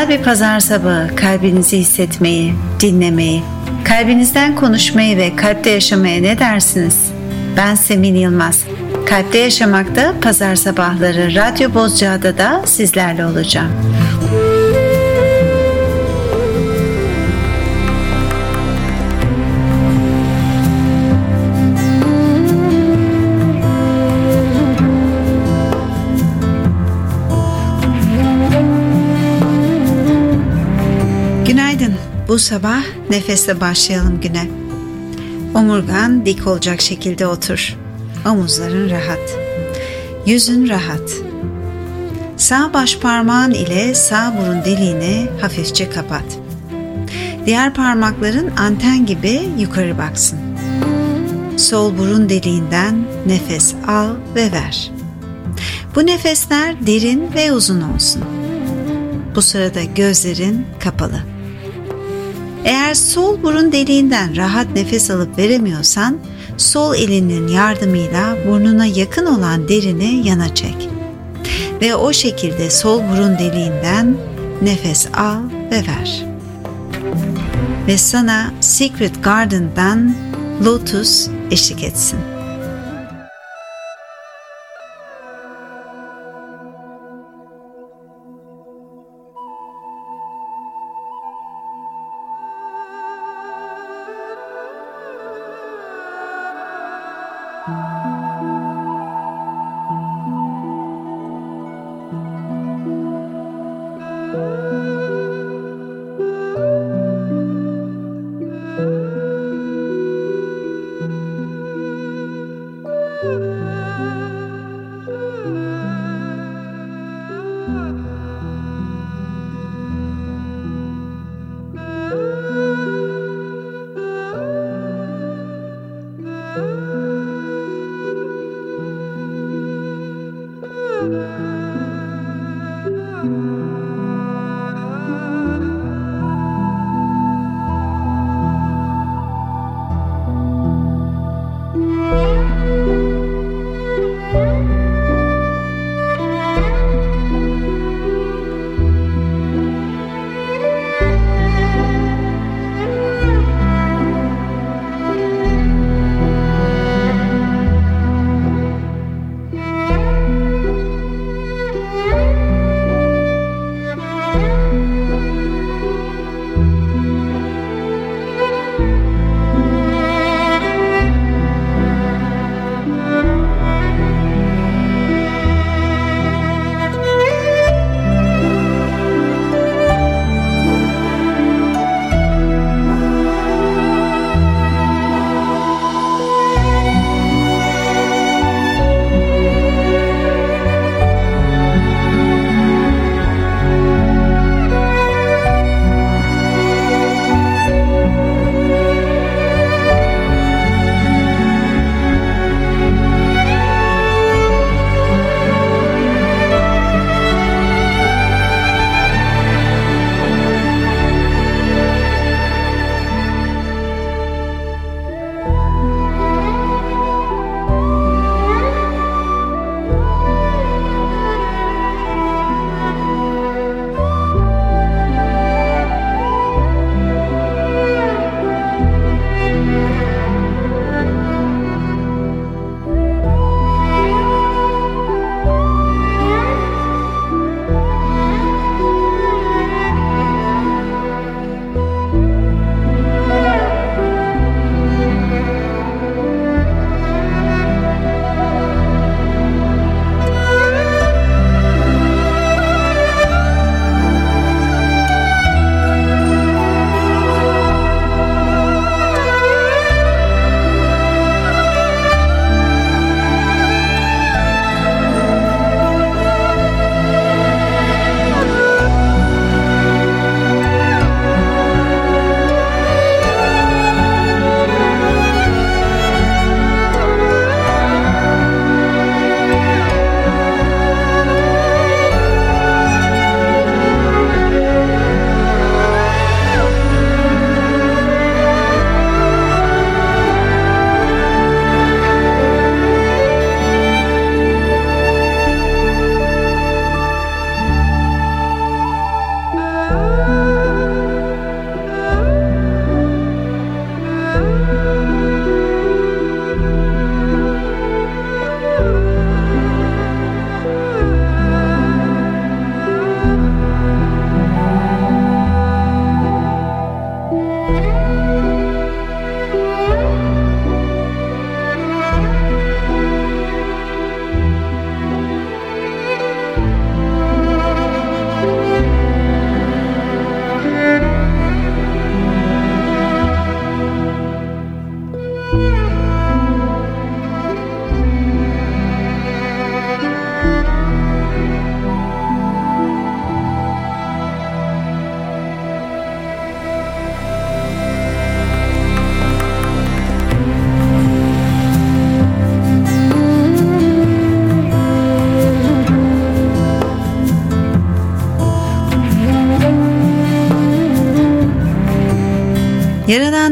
Güzel bir pazar sabahı kalbinizi hissetmeyi, dinlemeyi, kalbinizden konuşmayı ve kalpte yaşamaya ne dersiniz? Ben Semin Yılmaz. Kalpte Yaşamak'ta pazar sabahları Radyo Bozcaada da sizlerle olacağım. Bu sabah nefesle başlayalım güne. Omurgan dik olacak şekilde otur. Omuzların rahat. Yüzün rahat. Sağ baş parmağın ile sağ burun deliğini hafifçe kapat. Diğer parmakların anten gibi yukarı baksın. Sol burun deliğinden nefes al ve ver. Bu nefesler derin ve uzun olsun. Bu sırada gözlerin kapalı. Eğer sol burun deliğinden rahat nefes alıp veremiyorsan, sol elinin yardımıyla burnuna yakın olan derini yana çek. Ve o şekilde sol burun deliğinden nefes al ve ver. Ve sana Secret Garden'dan Lotus eşlik etsin.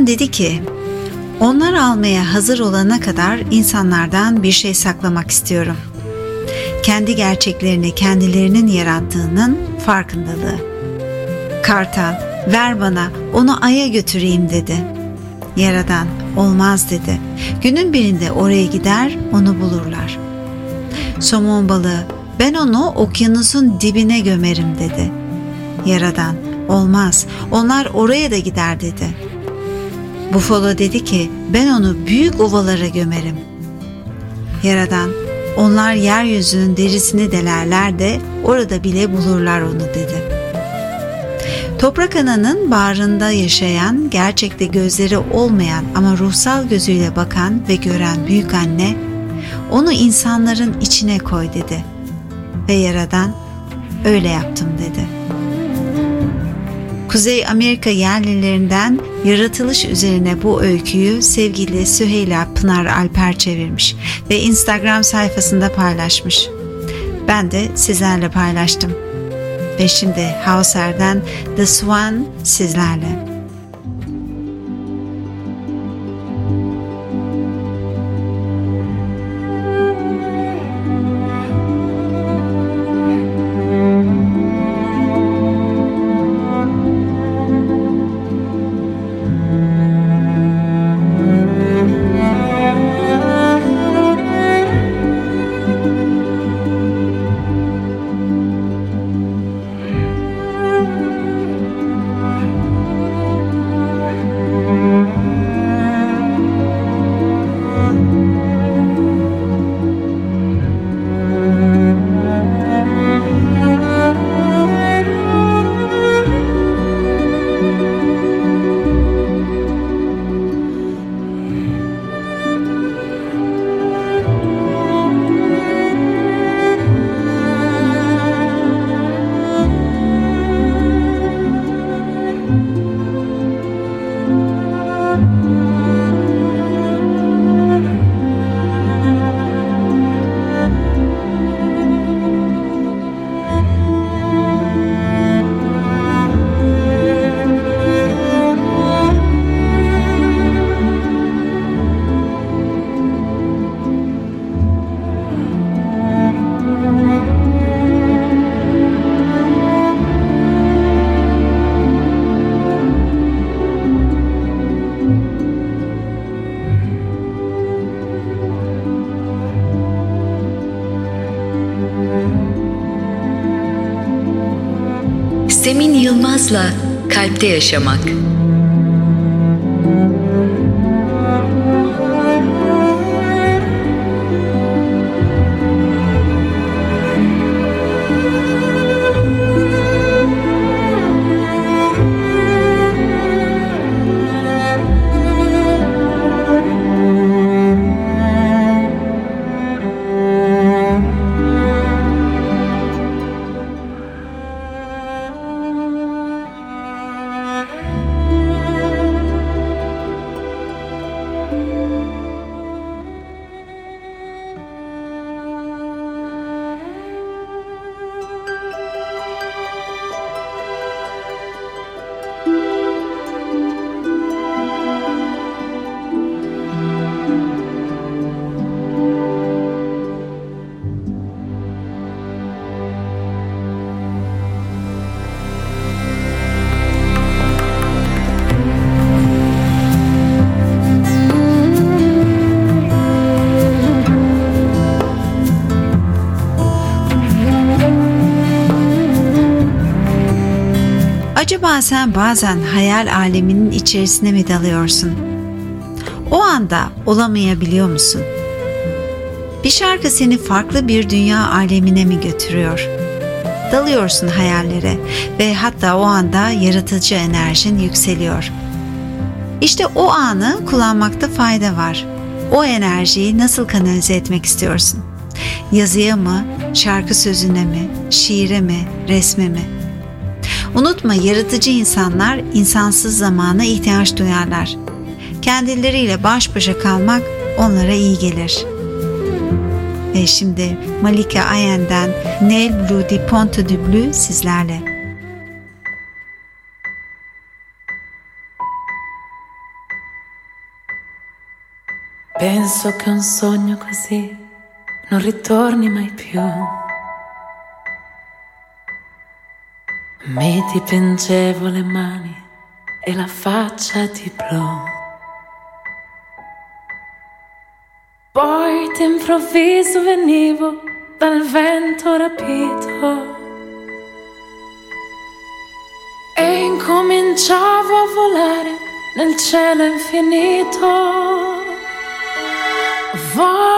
Dedi ki, onlar almaya hazır olana kadar insanlardan bir şey saklamak istiyorum. Kendi gerçeklerini kendilerinin yarattığının farkındalığı. Kartal, ver bana, onu aya götüreyim dedi. Yaradan, olmaz dedi. Günün birinde oraya gider, onu bulurlar. Somon balığı, ben onu okyanusun dibine gömerim dedi. Yaradan, olmaz, onlar oraya da gider dedi.'' Buffalo dedi ki ben onu büyük ovalara gömerim. Yaradan onlar yeryüzünün derisini delerler de orada bile bulurlar onu dedi. Toprak ananın bağrında yaşayan, gerçekte gözleri olmayan ama ruhsal gözüyle bakan ve gören büyük anne, onu insanların içine koy dedi. Ve Yaradan, öyle yaptım dedi.'' Kuzey Amerika yerlilerinden yaratılış üzerine bu öyküyü sevgili Süheyla Pınar Alper çevirmiş ve Instagram sayfasında paylaşmış. Ben de sizlerle paylaştım. Ve şimdi Hauser'den The Swan sizlerle. Kalpte Yaşamak sen bazen hayal aleminin içerisine mi dalıyorsun? O anda olamayabiliyor musun? Bir şarkı seni farklı bir dünya alemine mi götürüyor? Dalıyorsun hayallere ve hatta o anda yaratıcı enerjin yükseliyor. İşte o anı kullanmakta fayda var. O enerjiyi nasıl kanalize etmek istiyorsun? Yazıya mı, şarkı sözüne mi, şiire mi, resme mi?'' Unutma yaratıcı insanlar insansız zamana ihtiyaç duyarlar. Kendileriyle baş başa kalmak onlara iyi gelir. Ve şimdi Malika Ayen'den Nel Blue di Ponte du Bleu sizlerle. Penso che un sogno così non ritorni mai più. Mi dipingevo le mani e la faccia di blu. Poi d'improvviso venivo dal vento rapito e incominciavo a volare nel cielo infinito. Volare.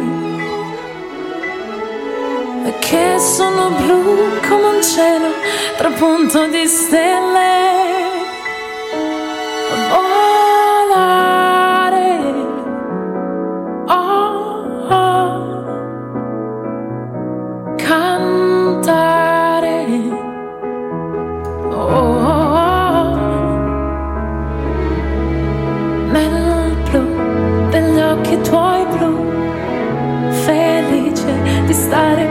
che sono blu come un cielo trapunto di stelle. Volare, oh, oh. cantare, oh, oh. nel blu degli occhi tuoi blu, felice di stare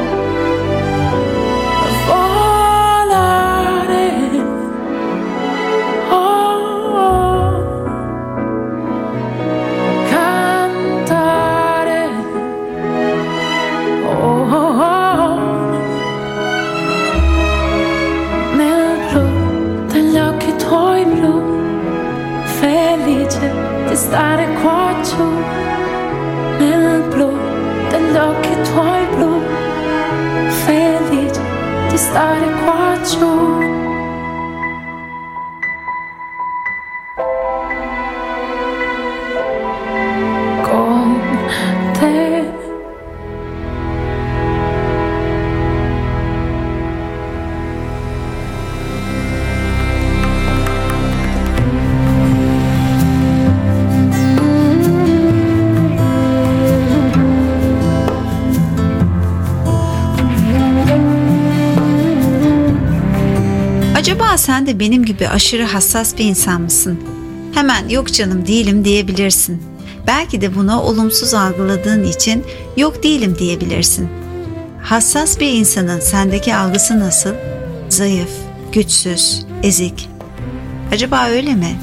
stare qua giù nel blu degli occhi tuoi blu, felice di stare qua giù. Sen de benim gibi aşırı hassas bir insan mısın? Hemen yok canım değilim diyebilirsin. Belki de bunu olumsuz algıladığın için yok değilim diyebilirsin. Hassas bir insanın sendeki algısı nasıl? Zayıf, güçsüz, ezik. Acaba öyle mi?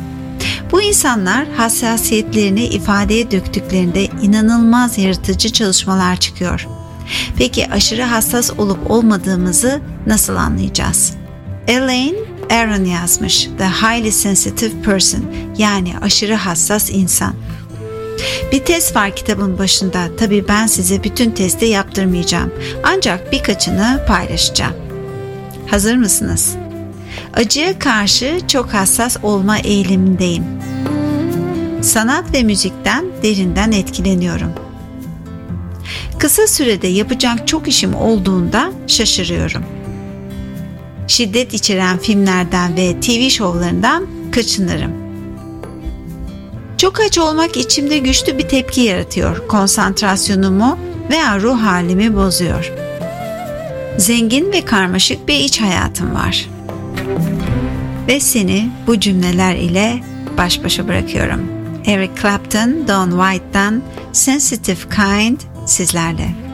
Bu insanlar hassasiyetlerini ifadeye döktüklerinde inanılmaz yaratıcı çalışmalar çıkıyor. Peki aşırı hassas olup olmadığımızı nasıl anlayacağız? Elaine Aaron yazmış. The Highly Sensitive Person yani aşırı hassas insan. Bir test var kitabın başında. Tabii ben size bütün testi yaptırmayacağım. Ancak birkaçını paylaşacağım. Hazır mısınız? Acıya karşı çok hassas olma eğilimindeyim. Sanat ve müzikten derinden etkileniyorum. Kısa sürede yapacak çok işim olduğunda şaşırıyorum. Şiddet içeren filmlerden ve TV şovlarından kaçınırım. Çok aç olmak içimde güçlü bir tepki yaratıyor. Konsantrasyonumu veya ruh halimi bozuyor. Zengin ve karmaşık bir iç hayatım var. Ve seni bu cümleler ile baş başa bırakıyorum. Eric Clapton, Don White'dan Sensitive Kind sizlerle.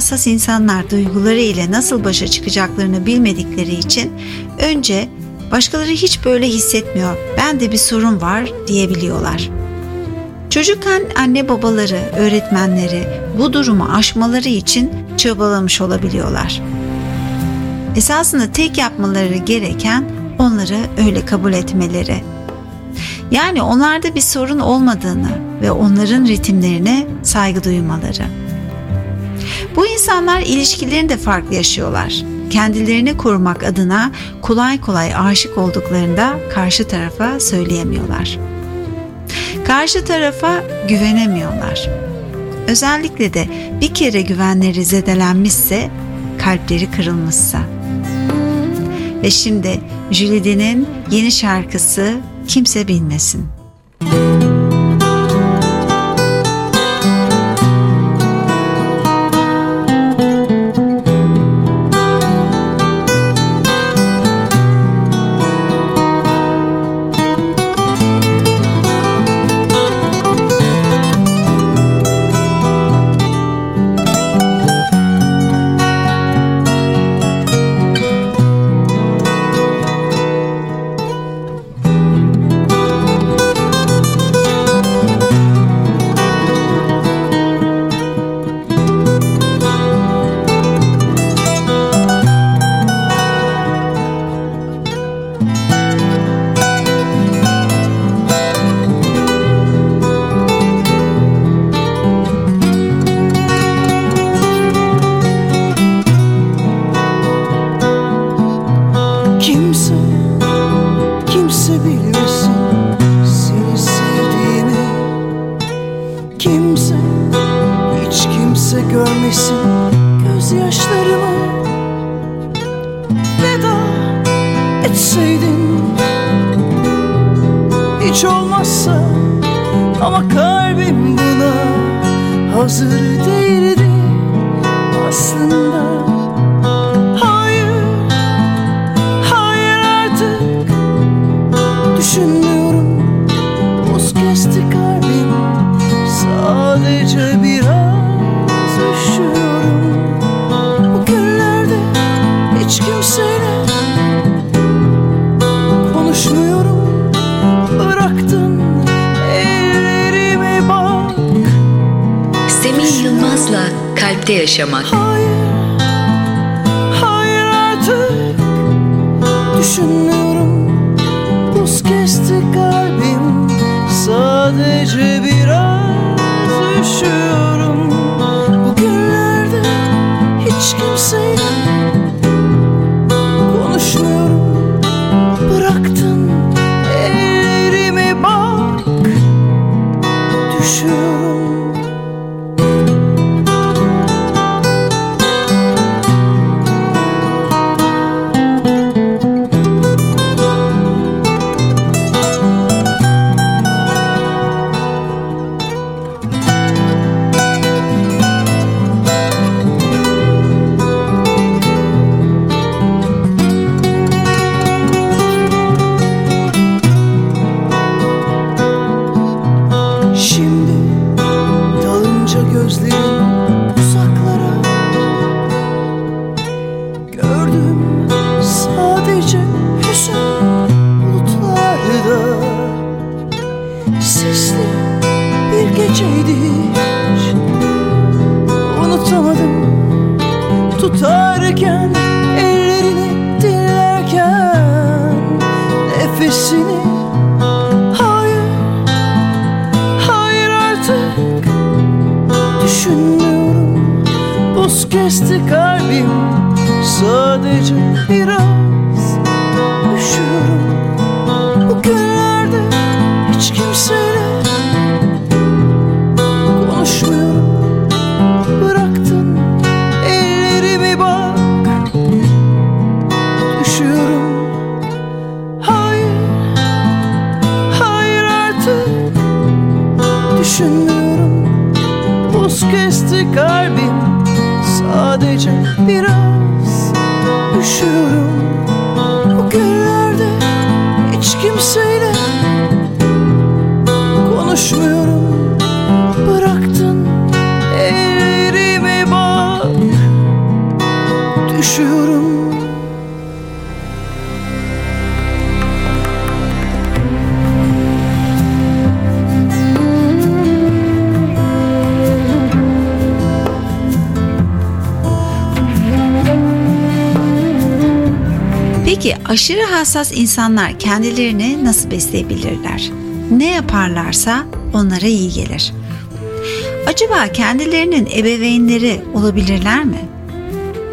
Hassas insanlar duyguları ile nasıl başa çıkacaklarını bilmedikleri için önce başkaları hiç böyle hissetmiyor, ben de bir sorun var diyebiliyorlar. Çocukken anne babaları, öğretmenleri bu durumu aşmaları için çabalamış olabiliyorlar. Esasında tek yapmaları gereken onları öyle kabul etmeleri. Yani onlarda bir sorun olmadığını ve onların ritimlerine saygı duymaları. Bu insanlar ilişkilerini de farklı yaşıyorlar. Kendilerini korumak adına kolay kolay aşık olduklarında karşı tarafa söyleyemiyorlar. Karşı tarafa güvenemiyorlar. Özellikle de bir kere güvenleri zedelenmişse, kalpleri kırılmışsa. Ve şimdi Jülide'nin yeni şarkısı Kimse Bilmesin. etseydin Hiç olmazsa ama kalbim buna hazır değildi aslında. Birlikte yaşamak. Hayır, hayır artık düşünmüyorum. Buz kesti kalbim sadece biraz üşüyorum. hiç Unutamadım. Tutarken Ellerini dinlerken Nefesini Hayır Hayır artık Düşünmüyorum. Buz kesti kalbim Sadece biraz Üşüyorum. konuşuyorum. O günlerde hiç kimseyle konuşmuyorum. Bıraktın ellerime bak Düşüyorum. Peki aşırı hassas insanlar kendilerini nasıl besleyebilirler? Ne yaparlarsa onlara iyi gelir. Acaba kendilerinin ebeveynleri olabilirler mi?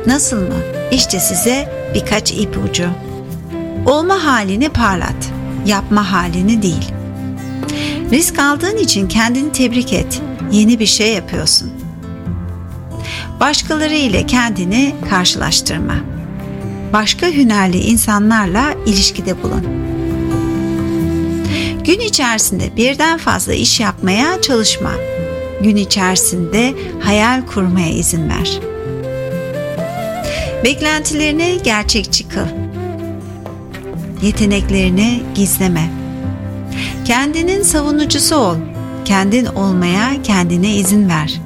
Nasıl mı? İşte size birkaç ipucu. Olma halini parlat, yapma halini değil. Risk aldığın için kendini tebrik et. Yeni bir şey yapıyorsun. Başkaları ile kendini karşılaştırma. Başka hünerli insanlarla ilişkide bulun. Gün içerisinde birden fazla iş yapmaya çalışma. Gün içerisinde hayal kurmaya izin ver. Beklentilerini gerçekçi kıl. Yeteneklerini gizleme. Kendinin savunucusu ol. Kendin olmaya kendine izin ver.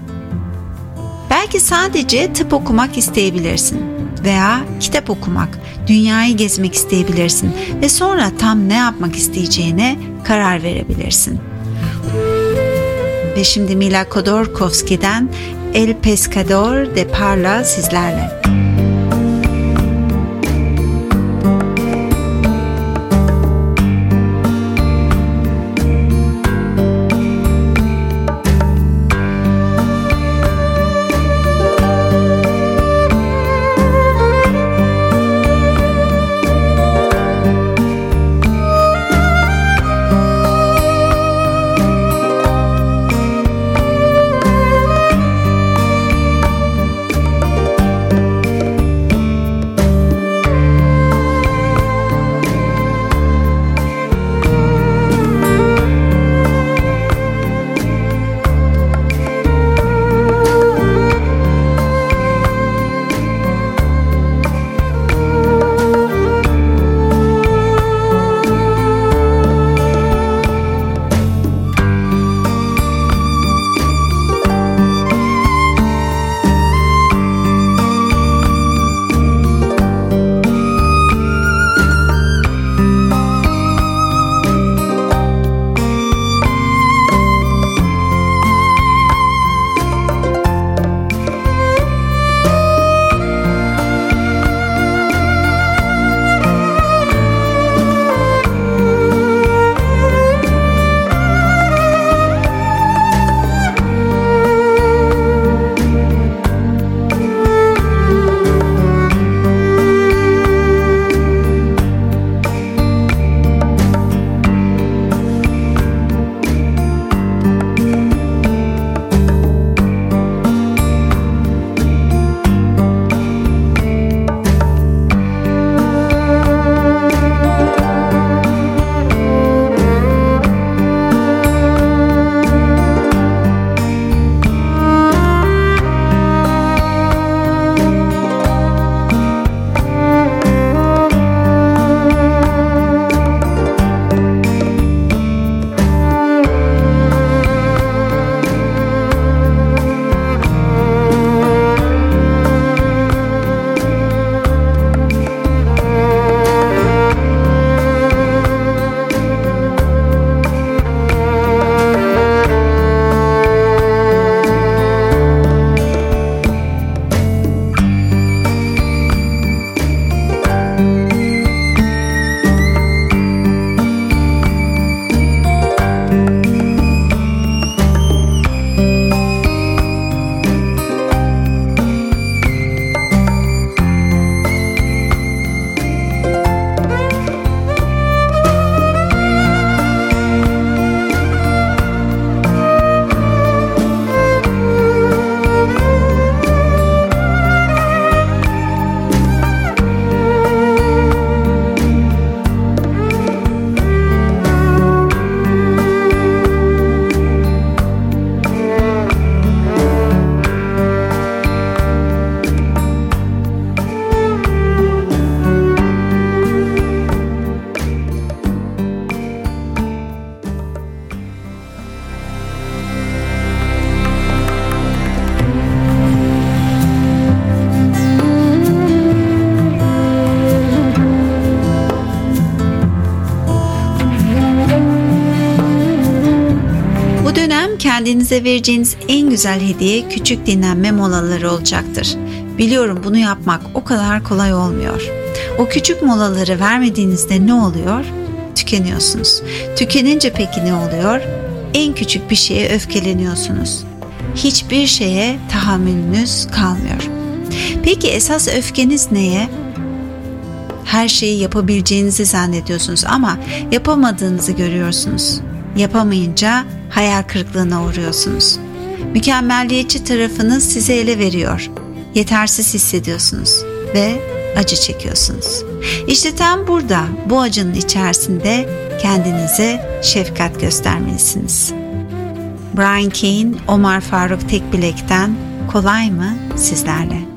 Belki sadece tıp okumak isteyebilirsin veya kitap okumak, dünyayı gezmek isteyebilirsin ve sonra tam ne yapmak isteyeceğine karar verebilirsin. Ve şimdi Mila Khodorkovsky'den El Pescador de Parla sizlerle. Kendinize vereceğiniz en güzel hediye küçük dinlenme molaları olacaktır. Biliyorum bunu yapmak o kadar kolay olmuyor. O küçük molaları vermediğinizde ne oluyor? Tükeniyorsunuz. Tükenince peki ne oluyor? En küçük bir şeye öfkeleniyorsunuz. Hiçbir şeye tahammülünüz kalmıyor. Peki esas öfkeniz neye? Her şeyi yapabileceğinizi zannediyorsunuz ama yapamadığınızı görüyorsunuz. Yapamayınca hayal kırıklığına uğruyorsunuz. Mükemmelliyetçi tarafınız sizi ele veriyor. Yetersiz hissediyorsunuz ve acı çekiyorsunuz. İşte tam burada bu acının içerisinde kendinize şefkat göstermelisiniz. Brian Keane, Omar Faruk Tekbilek'ten kolay mı sizlerle?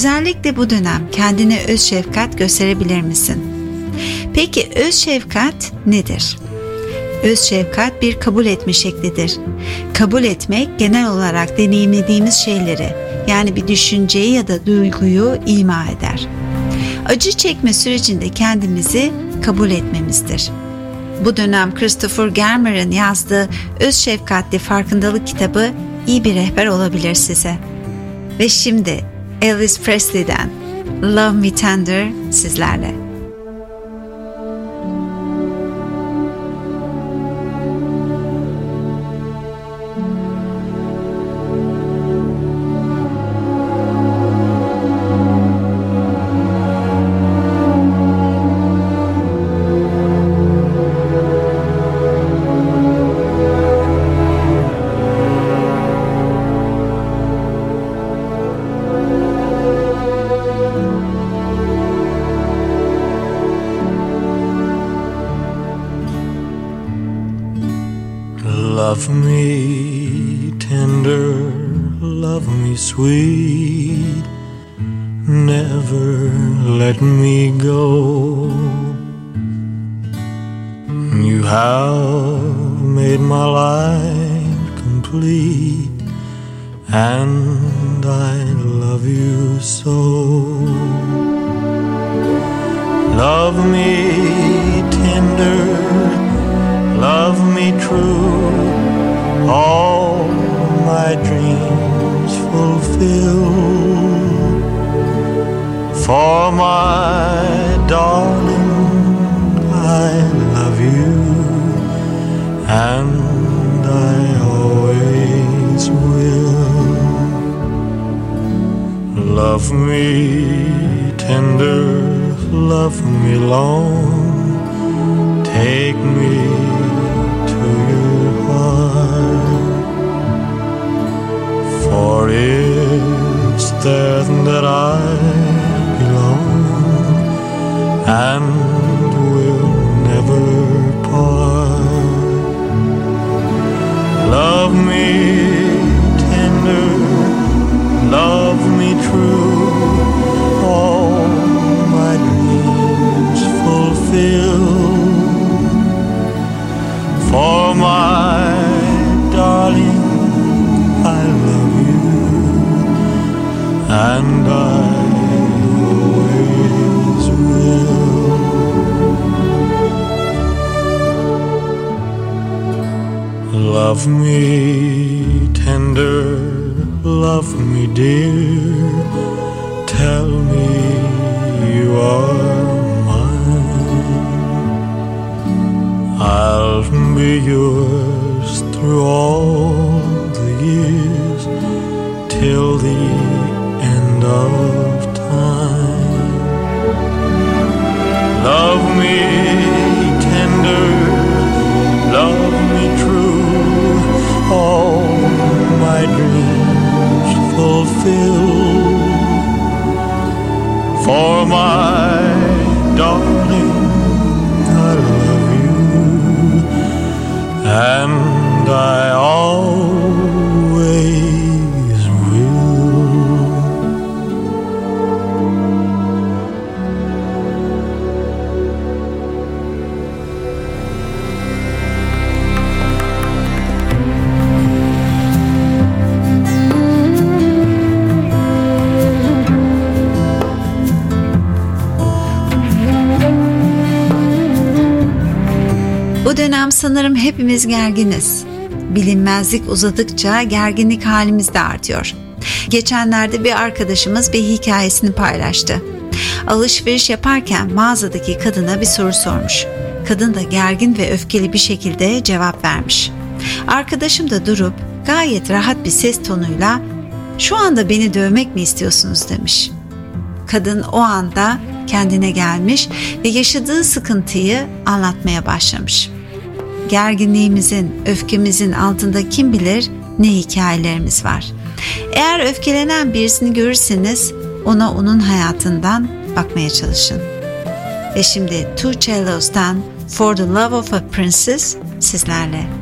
Özellikle bu dönem kendine öz şefkat gösterebilir misin? Peki öz şefkat nedir? Öz şefkat bir kabul etme şeklidir. Kabul etmek genel olarak deneyimlediğimiz şeyleri yani bir düşünceyi ya da duyguyu ima eder. Acı çekme sürecinde kendimizi kabul etmemizdir. Bu dönem Christopher Germer'ın yazdığı Öz Şefkatli Farkındalık kitabı iyi bir rehber olabilir size. Ve şimdi Elvis Presley'den Love Me Tender sizlerle. For my darling, I love you, and I always will. Love me tender, love me dear, be yours through all the years till the end of time. Love me tender, love me true, all my dreams fulfill. For my and I always sanırım hepimiz gerginiz. Bilinmezlik uzadıkça gerginlik halimiz de artıyor. Geçenlerde bir arkadaşımız bir hikayesini paylaştı. Alışveriş yaparken mağazadaki kadına bir soru sormuş. Kadın da gergin ve öfkeli bir şekilde cevap vermiş. Arkadaşım da durup gayet rahat bir ses tonuyla "Şu anda beni dövmek mi istiyorsunuz?" demiş. Kadın o anda kendine gelmiş ve yaşadığı sıkıntıyı anlatmaya başlamış gerginliğimizin, öfkemizin altında kim bilir ne hikayelerimiz var. Eğer öfkelenen birisini görürseniz ona onun hayatından bakmaya çalışın. Ve şimdi Two Cellos'tan For the Love of a Princess sizlerle.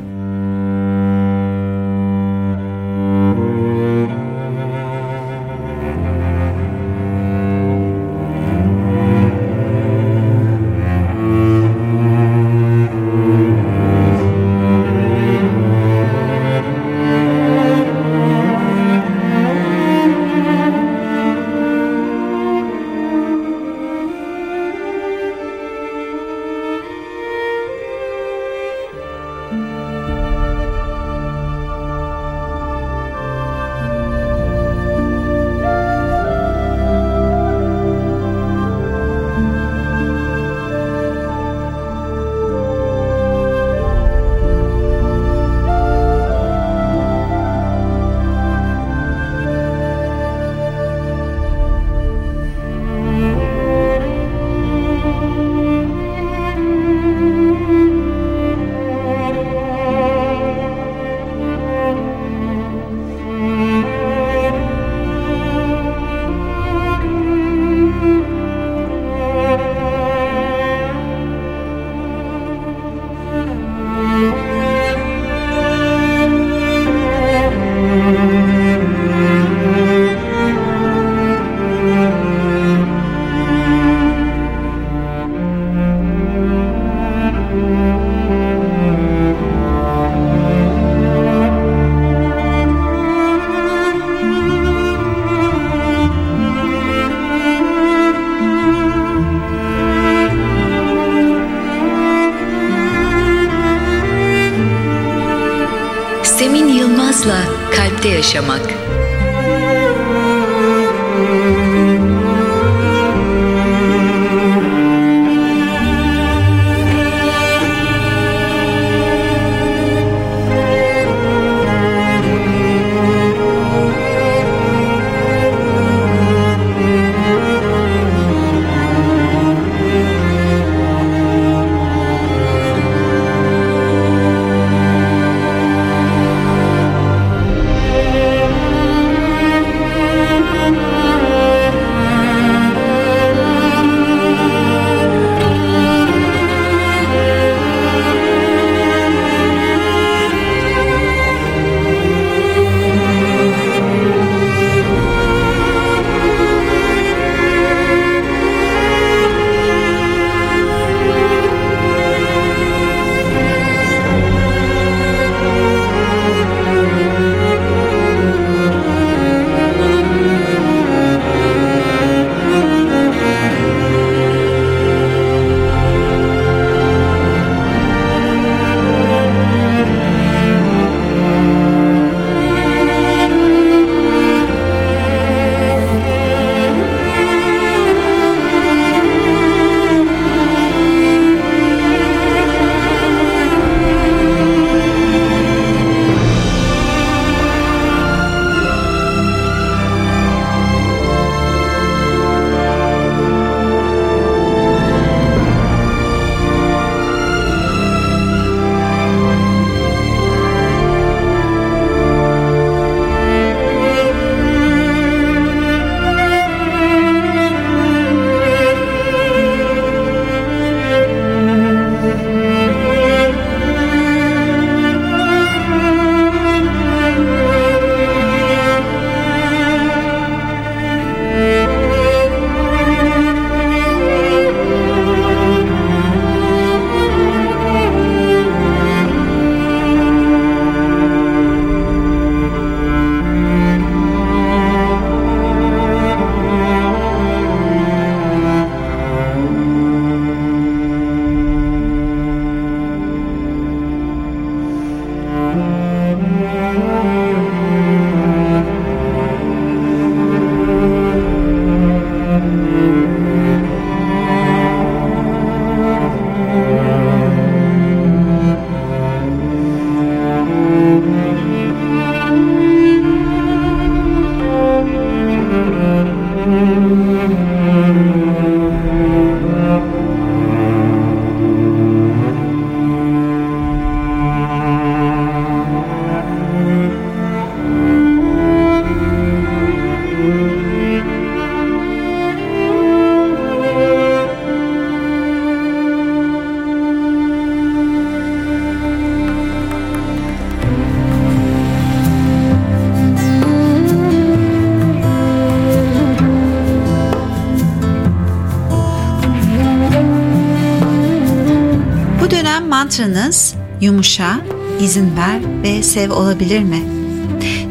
Mantranız yumuşa, izin ver ve sev olabilir mi?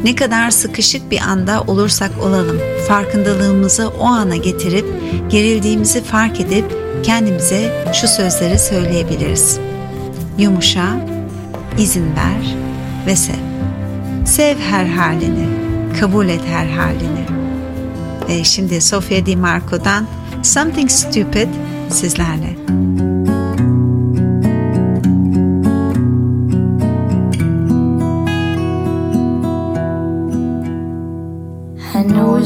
Ne kadar sıkışık bir anda olursak olalım, farkındalığımızı o ana getirip, gerildiğimizi fark edip kendimize şu sözleri söyleyebiliriz. Yumuşa, izin ver ve sev. Sev her halini, kabul et her halini. Ve şimdi Sofia Di Marco'dan Something Stupid sizlerle.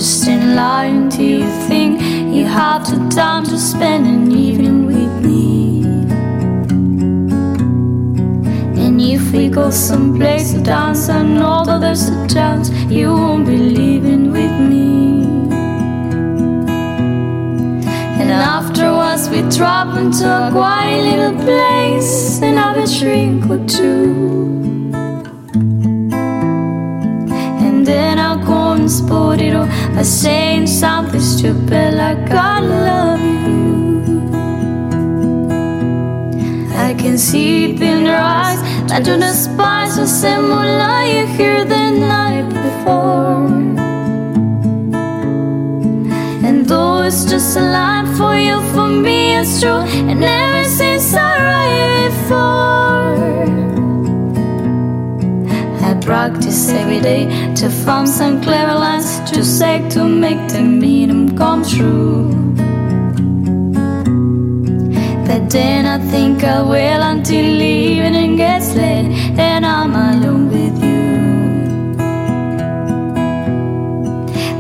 Just in line Do you think you have the time to spend an evening with me? And if we go someplace to dance, I know that there's a chance you won't be leaving with me. And afterwards, we drop into a quiet little place and have a drink or two. Spuriro by saying something stupid like I love you. I can see it in your eyes that you despise the same lie you hear the night before. And though it's just a line for you, for me it's true, and ever since I write it before. Practice every day to form some clever lines to say to make the minimum come true. But then I think I will until evening gets late and I'm alone with you.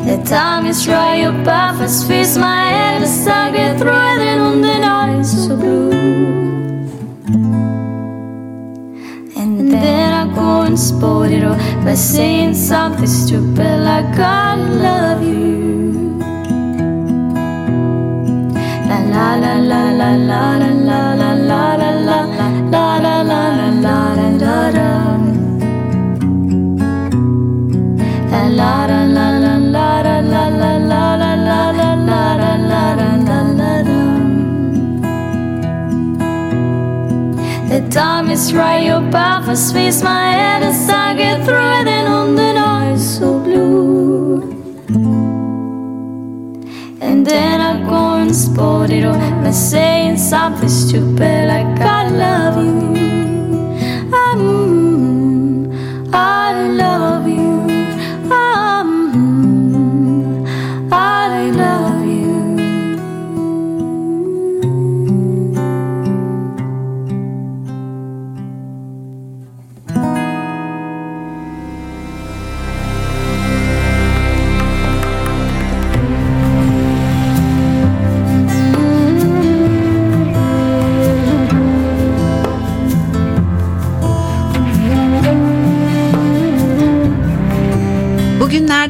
The time is right, your path fixed my head as I get through it All by saying something stupid like I love you. La la la la la la la la la la la la la La la la la la la right, your path has fixed my head as I get through it and on the noise so blue. And then I go and sport it all by saying something stupid like I love you. Um, I love you.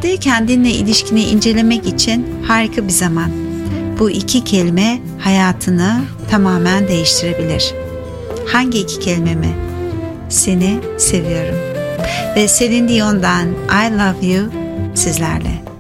Bugünlerde kendinle ilişkini incelemek için harika bir zaman. Bu iki kelime hayatını tamamen değiştirebilir. Hangi iki kelime mi? Seni seviyorum. Ve Celine Dion'dan I Love You sizlerle.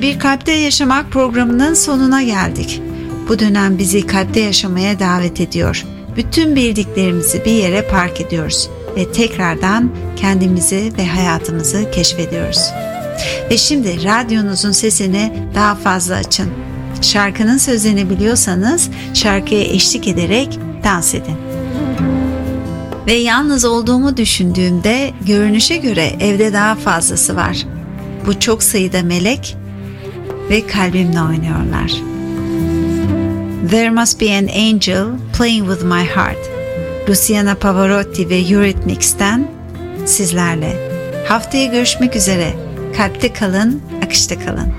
Bir Kalpte Yaşamak programının sonuna geldik. Bu dönem bizi kalpte yaşamaya davet ediyor. Bütün bildiklerimizi bir yere park ediyoruz ve tekrardan kendimizi ve hayatımızı keşfediyoruz. Ve şimdi radyonuzun sesini daha fazla açın. Şarkının sözlerini biliyorsanız şarkıya eşlik ederek dans edin. Ve yalnız olduğumu düşündüğümde görünüşe göre evde daha fazlası var. Bu çok sayıda melek ve kalbimle oynuyorlar. There Must Be an Angel Playing With My Heart Luciana Pavarotti ve Eurythmics'ten sizlerle. Haftaya görüşmek üzere. Kalpte kalın, akışta kalın.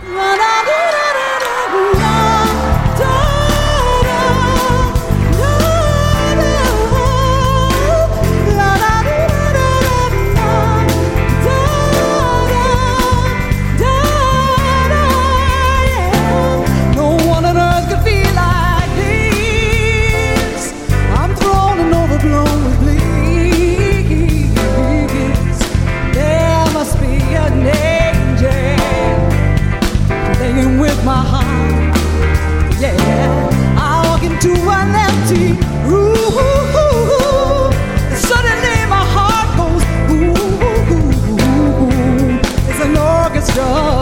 door.